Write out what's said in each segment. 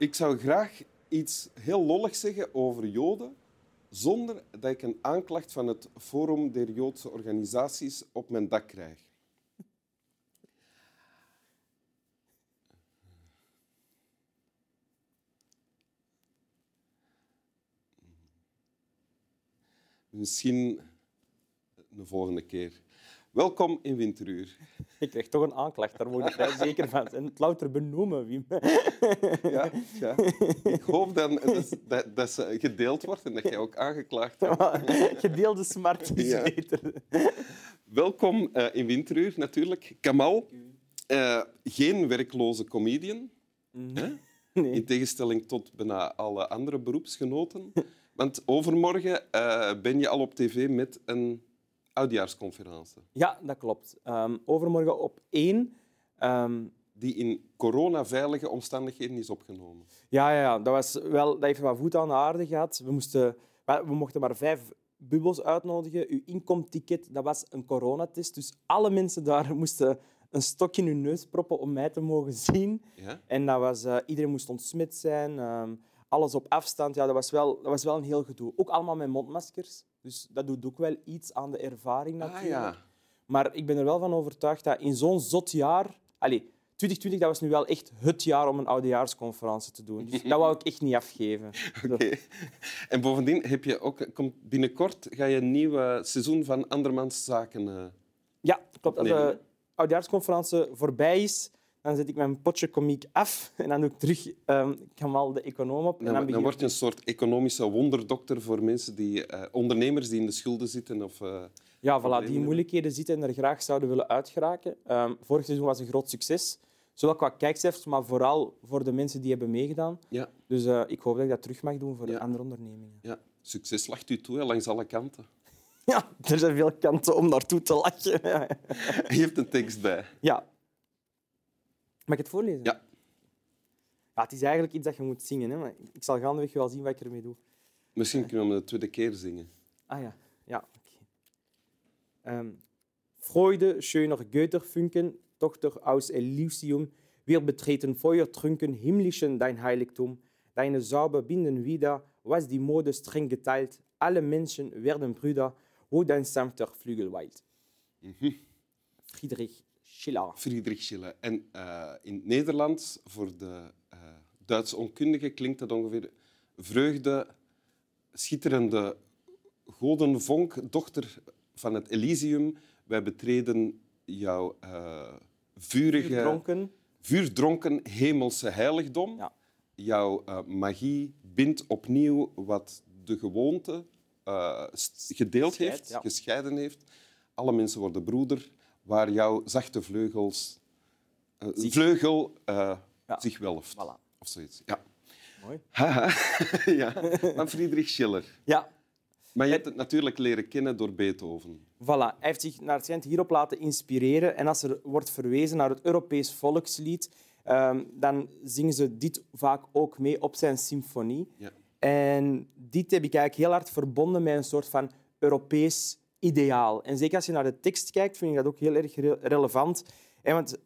Ik zou graag iets heel lolligs zeggen over Joden, zonder dat ik een aanklacht van het Forum der Joodse Organisaties op mijn dak krijg. Misschien de volgende keer. Welkom in Winteruur. Ik krijg toch een aanklacht, daar word ik vrij zeker van. En het louter benoemen, Wim. Ja, ja. Ik hoop dan dat, dat, dat ze gedeeld wordt en dat jij ook aangeklaagd wordt. Gedeelde smart is Ja. beter. Welkom eh, in Winteruur, natuurlijk. Kamal, eh, geen werkloze comedian, hè? Nee. in tegenstelling tot bijna alle andere beroepsgenoten. Want overmorgen eh, ben je al op tv met een oudjaarsconferentie Ja, dat klopt. Ehm, overmorgen op één. Ehm, die in coronaveilige omstandigheden is opgenomen. ja, ja, ja, dat, was wel, dat heeft wat voet aan de aarde gehad. We, moesten, we mochten maar vijf bubbels uitnodigen. Uw inkomticket dat was een coronatest. Dus alle mensen daar moesten een stok in hun neus proppen om mij te mogen zien. Ja? En dat was, eh, iedereen moest ontsmet zijn, ehm, alles op afstand. Ja, dat, was wel, dat was wel een heel gedoe. Ook allemaal met mondmaskers. Dus dat doet ook wel iets aan de ervaring Ah natuurlijk. ja. Maar ik ben er wel van overtuigd dat in zo'n zot jaar... Allez, 2020 dat was nu wel echt het jaar om een oudejaarsconferentie te doen. Dus dat wou ik echt niet afgeven. Oké. En bovendien heb je ook, komt binnenkort ga je een nieuw eh, seizoen van Andermans Zaken. eh, Ja, klopt. Als de oudejaarsconferentie voorbij is, dan zet ik mijn potje komiek af en dan doe ik terug ehm Kamal de econoom op. En Dan, begin word je een soort economische wonderdokter voor mensen die, eh, ondernemers die in de schulden zitten. Of, eh, Ja, voilà, die moeilijkheden zitten en er graag zouden willen uitgeraken. Ehm vorig seizoen was een groot succes. Zowel qua kijkcijfers, maar vooral voor de mensen die hebben meegedaan. ja, Dus eh, ik hoop dat ik dat terug mag doen voor Ja. andere ondernemingen. ja, succes lacht u toe hè, langs alle kanten. Ja, er zijn veel kanten om naartoe te lachen. Je hebt een tekst bij. ja. Mag ik het voorlezen? Ja. Ja, het is eigenlijk iets dat je moet zingen. Hè? Maar ik zal gaandeweg wel zien wat ik ermee doe. Misschien kunnen we hem de tweede keer zingen. Ah ja, ja, oké. Ehm, Freude, schöner Götterfunken, Tochter aus Elysium, wir betreten feuertrunken himmlischen dein Heiligtum. Deine Sauber binden wieder, was die Mode streng geteilt. Alle Menschen werden Brüder, wo dein sanfter Flügel weilt. Friedrich Schiller. Friedrich Schiller. En eh, in het Nederlands, voor de eh, Duitse onkundige, klinkt dat ongeveer vreugde, schitterende godenvonk, dochter van het Elysium. Wij betreden jouw eh, vurige, Dronken. vuurdronken hemelse heiligdom. Ja. Jouw magie bindt opnieuw wat de gewoonte gedeeld heeft, ja. gescheiden heeft. Alle mensen worden broeder, waar jouw zachte vleugels, eh, Zich- vleugel eh, Ja. zich welft. Voilà. Of zoiets. Ja. Mooi. Ja. Van Friedrich Schiller. Ja, Maar je hebt het natuurlijk leren kennen door Beethoven. Voilà. Hij heeft zich naar het schijnt hierop laten inspireren. En als er wordt verwezen naar het Europees volkslied, ehm, dan zingen ze dit vaak ook mee op zijn symfonie. Ja. En dit heb ik eigenlijk heel hard verbonden met een soort van Europees ideaal. En zeker als je naar de tekst kijkt, vind ik dat ook heel erg re- relevant. En want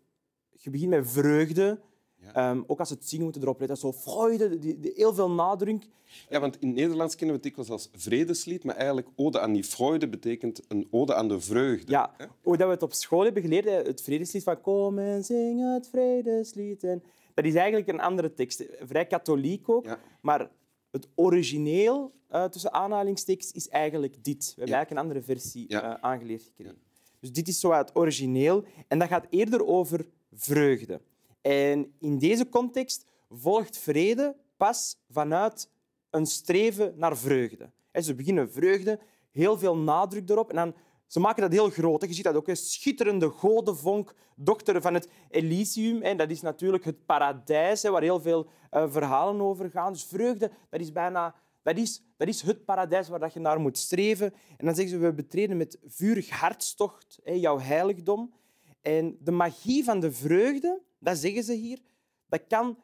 je begint met vreugde. Ja. Ehm, ook als het zingen moet je erop letten. Zo freude, die, die- heel veel nadruk. Ja, want in het Nederlands kennen we het dikwijls als vredeslied, maar eigenlijk ode aan die freude betekent een ode aan de vreugde. Ja, hoe dat we het op school hebben geleerd, het vredeslied van kom en zing het vredeslied. En dat is eigenlijk een andere tekst, vrij katholiek ook. Ja. Maar het origineel, eh, tussen aanhalingstekens, is eigenlijk dit. We hebben Ja. eigenlijk een andere versie Ja. eh, aangeleerd gekregen. Dus dit is zo het origineel. En dat gaat eerder over vreugde. En in deze context volgt vrede pas vanuit een streven naar vreugde. Ze beginnen vreugde, heel veel nadruk erop. En dan, ze maken dat heel groot. Je ziet dat ook. hè. Schitterende godevonk, dochter van het Elysium. En dat is natuurlijk het paradijs, waar heel veel eh, verhalen over gaan. Dus vreugde, dat is bijna... Dat is, dat is het paradijs waar dat je naar moet streven. En dan zeggen ze, we betreden met vurig hartstocht jouw heiligdom. En de magie van de vreugde, dat zeggen ze hier, dat kan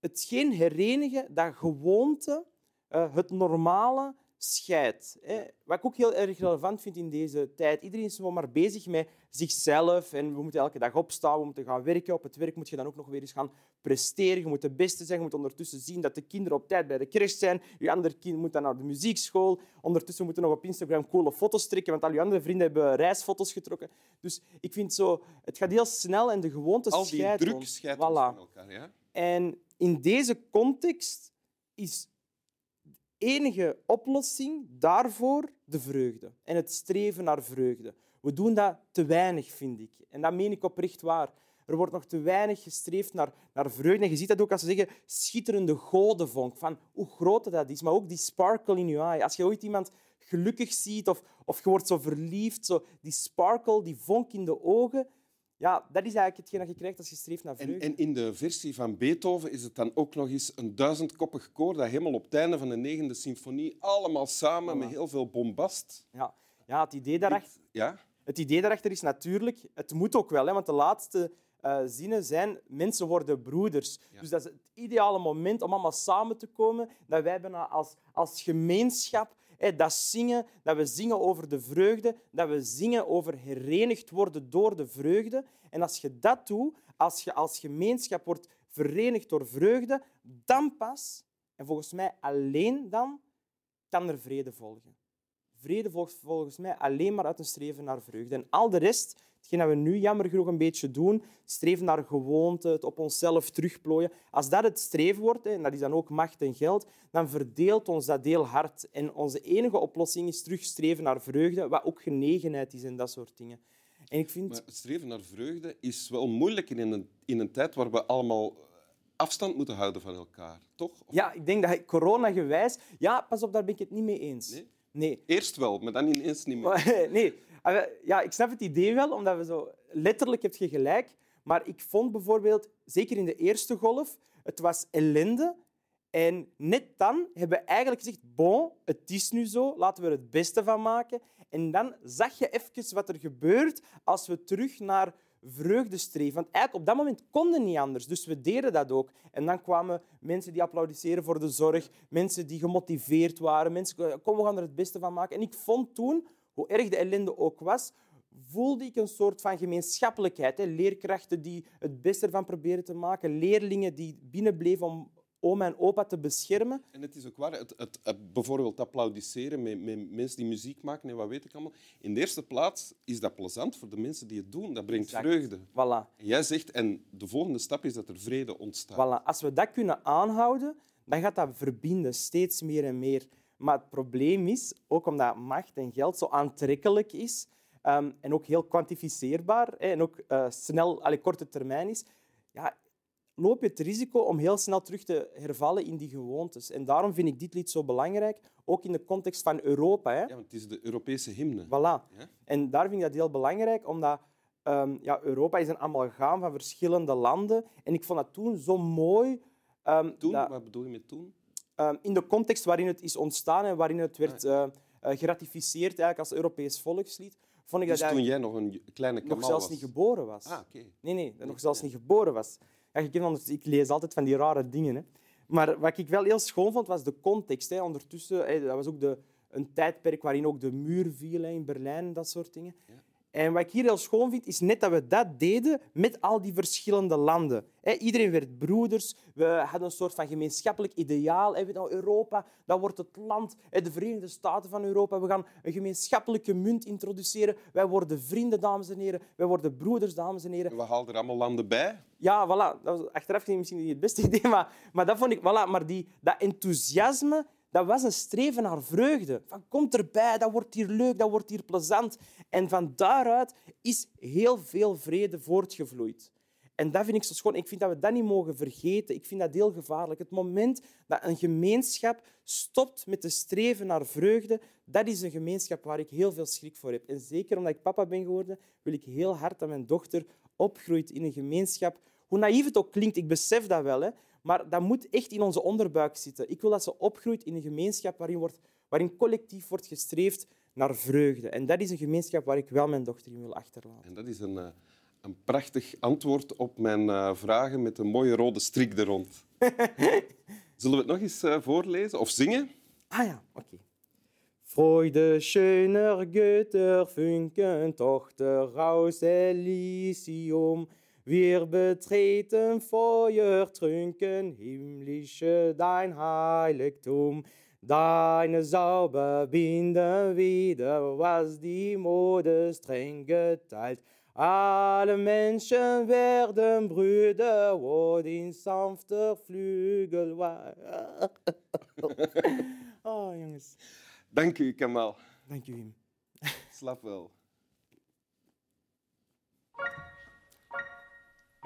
hetgeen herenigen, dat gewoonte, eh, het normale, scheid. Hè. Wat ik ook heel erg relevant vind in deze tijd. Iedereen is gewoon maar bezig met zichzelf. En we moeten elke dag opstaan, we moeten gaan werken. Op het werk moet je dan ook nog weer eens gaan presteren. Je moet de beste zijn. Je moet ondertussen zien dat de kinderen op tijd bij de crash zijn. Je andere kind moet dan naar de muziekschool. Ondertussen moeten we nog op Instagram coole foto's trekken, want al je andere vrienden hebben reisfoto's getrokken. Dus ik vind zo, het gaat heel snel en de gewoonte Al die scheidt druk scheidt Voilà. van elkaar. Ja? En in deze context is enige oplossing daarvoor de vreugde en het streven naar vreugde. We doen dat te weinig, vind ik. En dat meen ik oprecht waar. Er wordt nog te weinig gestreefd naar, naar vreugde. Je ziet dat ook als ze zeggen schitterende godenvonk, van hoe groot dat is, maar ook die sparkle in je eye. Als je ooit iemand gelukkig ziet of, of je wordt zo verliefd, zo die sparkle, die vonk in de ogen, ja, dat is eigenlijk hetgeen dat je krijgt als je streeft naar vreugde. En, en in de versie van Beethoven is het dan ook nog eens een duizendkoppig koor dat helemaal op het einde van de negende symfonie allemaal samen Voilà. met heel veel bombast. Ja, ja het, idee daarachter, Ja? het idee daarachter is natuurlijk, het moet ook wel, hè, want de laatste eh, zinnen zijn mensen worden broeders. Ja. Dus dat is het ideale moment om allemaal samen te komen, dat wij bijna als, als gemeenschap dat zingen, dat we zingen over de vreugde, dat we zingen over herenigd worden door de vreugde. En als je dat doet, als je als gemeenschap wordt verenigd door vreugde, dan pas, en volgens mij alleen dan, kan er vrede volgen. Vrede volgt volgens mij alleen maar uit een streven naar vreugde. En al de rest, hetgeen dat we nu jammer genoeg een beetje doen, streven naar gewoonte, het op onszelf terugplooien, als dat het streven wordt, en dat is dan ook macht en geld, dan verdeelt ons dat heel hard. En onze enige oplossing is terugstreven naar vreugde, wat ook genegenheid is en dat soort dingen. En ik vind... Maar het streven naar vreugde is wel moeilijk in een, in een tijd waar we allemaal afstand moeten houden van elkaar, toch? Of Ja, ik denk dat corona-gewijs... Ja, pas op, daar ben ik het niet mee eens. Nee? nee. Eerst wel, maar dan ineens niet meer. Nee, ja, ik snap het idee wel, omdat we zo... Letterlijk heb je gelijk. Maar ik vond bijvoorbeeld, zeker in de eerste golf, het was ellende. En net dan hebben we eigenlijk gezegd, bon, het is nu zo, laten we er het beste van maken. En dan zag je even wat er gebeurt als we terug naar vreugde streven. Want eigenlijk op dat moment konden niet anders, dus we deden dat ook. En dan kwamen mensen die applaudisseren voor de zorg, mensen die gemotiveerd waren, mensen, kom, we gaan er het beste van maken. En ik vond toen, hoe erg de ellende ook was, voelde ik een soort van gemeenschappelijkheid. Hè. Leerkrachten die het beste ervan proberen te maken, leerlingen die binnenbleven om oma en opa te beschermen. En het is ook waar, het, het, het bijvoorbeeld applaudisseren met, met mensen die muziek maken en wat weet ik allemaal. In de eerste plaats is dat plezant voor de mensen die het doen. Dat brengt Exact. vreugde. Voilà. En jij zegt, en de volgende stap is dat er vrede ontstaat. Voilà. Als we dat kunnen aanhouden, dan gaat dat verbinden, steeds meer en meer. Maar het probleem is, ook omdat macht en geld zo aantrekkelijk is ehm, en ook heel kwantificeerbaar hè, en ook eh, snel, allee, korte termijn is, ja, loop je het risico om heel snel terug te hervallen in die gewoontes. En daarom vind ik dit lied zo belangrijk, ook in de context van Europa. Hè. Ja, want het is de Europese hymne. Voilà. Ja? En daar vind ik dat heel belangrijk, omdat ehm, ja, Europa is een amalgaam van verschillende landen. En ik vond dat toen zo mooi. ehm, Toen, dat, wat bedoel je met toen? Ehm, in de context waarin het is ontstaan en waarin het werd eh, eh, geratificeerd eigenlijk als Europees volkslied, vond ik Dus dat toen jij nog een kleine nog kamal zelfs was. niet geboren was. Ah, oké. Nee, nee, dat nog Ja. zelfs niet geboren was. Ja, je kent anders, ik lees altijd van die rare dingen. Hè. Maar wat ik wel heel schoon vond, was de context. Hè. Ondertussen, hè, dat was ook de, een tijdperk waarin ook de muur viel hè, in Berlijn en dat soort dingen. Ja. En wat ik hier heel schoon vind, is net dat we dat deden met al die verschillende landen. Iedereen werd broeders. We hadden een soort van gemeenschappelijk ideaal. Nou, Europa, dat wordt het land, de Verenigde Staten van Europa. We gaan een gemeenschappelijke munt introduceren. Wij worden vrienden, dames en heren. Wij worden broeders, dames en heren. En we haalden er allemaal landen bij. Ja, voilà. Dat was achteraf gezien misschien niet het beste idee, maar, maar dat vond ik... Voilà, maar die, dat enthousiasme, dat was een streven naar vreugde. Van, kom erbij, dat wordt hier leuk, dat wordt hier plezant. En van daaruit is heel veel vrede voortgevloeid. En dat vind ik zo schoon. Ik vind dat we dat niet mogen vergeten. Ik vind dat heel gevaarlijk. Het moment dat een gemeenschap stopt met te streven naar vreugde, dat is een gemeenschap waar ik heel veel schrik voor heb. En zeker omdat ik papa ben geworden, wil ik heel hard dat mijn dochter opgroeit in een gemeenschap. Hoe naïef het ook klinkt, ik besef dat wel, hè, maar dat moet echt in onze onderbuik zitten. Ik wil dat ze opgroeit in een gemeenschap waarin, wordt, waarin collectief wordt gestreefd naar vreugde. En dat is een gemeenschap waar ik wel mijn dochter in wil achterlaten. En dat is een, eh, een prachtig antwoord op mijn eh, vragen met een mooie rode strik er rond. Zullen we het nog eens eh, voorlezen of zingen? Ah ja, oké. Freude, schöner Götter, Funken, Tochter aus Elysium. Wir betreten Feuer, trunken himmlische dein Heiligtum. Deine Sauber binden wieder, was die Mode streng geteilt. Alle Menschen werden Brüder, wo die sanfter Flügel war. oh, jongens. Dank u, Kamal. Dank u, Wim. Slap wel.